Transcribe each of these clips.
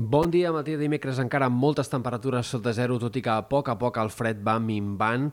Bon dia, matí de dimecres. Encara amb moltes temperatures sota zero, tot i que a poc a poc el fred va minvant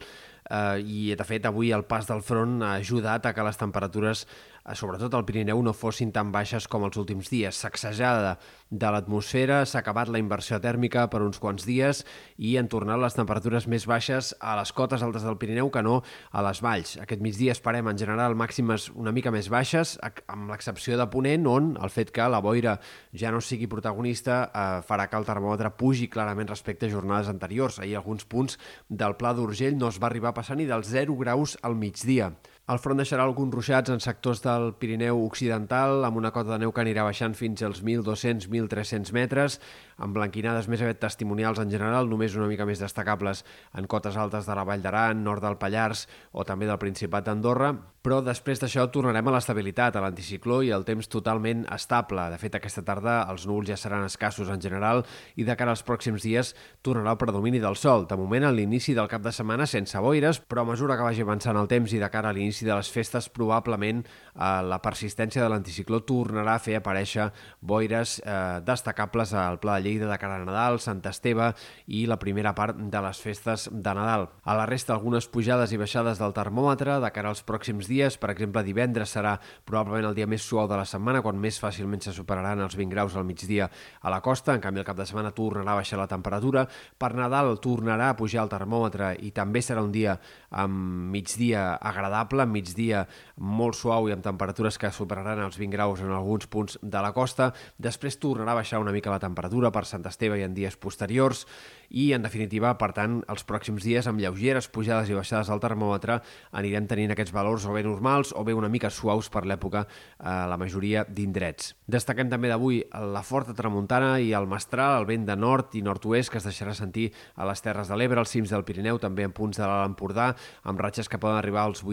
eh, i de fet avui el pas del front ha ajudat a que les temperatures Eh, sobretot al Pirineu, no fossin tan baixes com els últims dies. Sacsejada de l'atmosfera, s'ha acabat la inversió tèrmica per uns quants dies i han tornat les temperatures més baixes a les cotes altes del Pirineu que no a les valls. Aquest migdia esperem en general màximes una mica més baixes, amb l'excepció de Ponent, on el fet que la boira ja no sigui protagonista eh, farà que el termòmetre pugi clarament respecte a jornades anteriors. Ahir alguns punts del Pla d'Urgell no es va arribar passar ni dels 0 graus al migdia. El front deixarà alguns ruixats en sectors del Pirineu Occidental, amb una cota de neu que anirà baixant fins als 1.200-1.300 metres, amb blanquinades més aviat testimonials en general, només una mica més destacables en cotes altes de la Vall d'Aran, nord del Pallars o també del Principat d'Andorra, però després d'això tornarem a l'estabilitat, a l'anticicló i el temps totalment estable. De fet, aquesta tarda els núvols ja seran escassos en general i de cara als pròxims dies tornarà el predomini del sol. De moment, a l'inici del cap de setmana sense boires, però a mesura que vagi avançant el temps i de cara a l'inici l'inici de les festes probablement eh, la persistència de l'anticicló tornarà a fer aparèixer boires eh, destacables al Pla de Lleida de cara a Nadal, Sant Esteve i la primera part de les festes de Nadal. A la resta, algunes pujades i baixades del termòmetre de cara als pròxims dies. Per exemple, divendres serà probablement el dia més suau de la setmana, quan més fàcilment se superaran els 20 graus al migdia a la costa. En canvi, el cap de setmana tornarà a baixar la temperatura. Per Nadal tornarà a pujar el termòmetre i també serà un dia amb migdia agradable, amb migdia molt suau i amb temperatures que superaran els 20 graus en alguns punts de la costa. Després tornarà a baixar una mica la temperatura per Sant Esteve i en dies posteriors i, en definitiva, per tant, els pròxims dies amb lleugeres pujades i baixades al termòmetre anirem tenint aquests valors o bé normals o bé una mica suaus per l'època a la majoria d'indrets. Destaquem també d'avui la forta tramuntana i el mestral, el vent de nord i nord-oest que es deixarà sentir a les Terres de l'Ebre, als cims del Pirineu, també en punts de l'Alt Empordà, amb ratxes que poden arribar als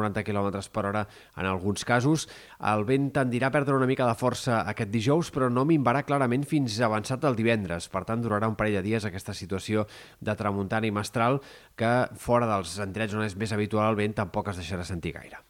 80-90 km per hora en alguns casos. El vent tendirà a perdre una mica de força aquest dijous, però no minvarà clarament fins avançat el divendres. Per tant, durarà un parell de dies aquesta situació de tramuntana i mestral que fora dels endrets on és més habitual el vent tampoc es deixarà sentir gaire.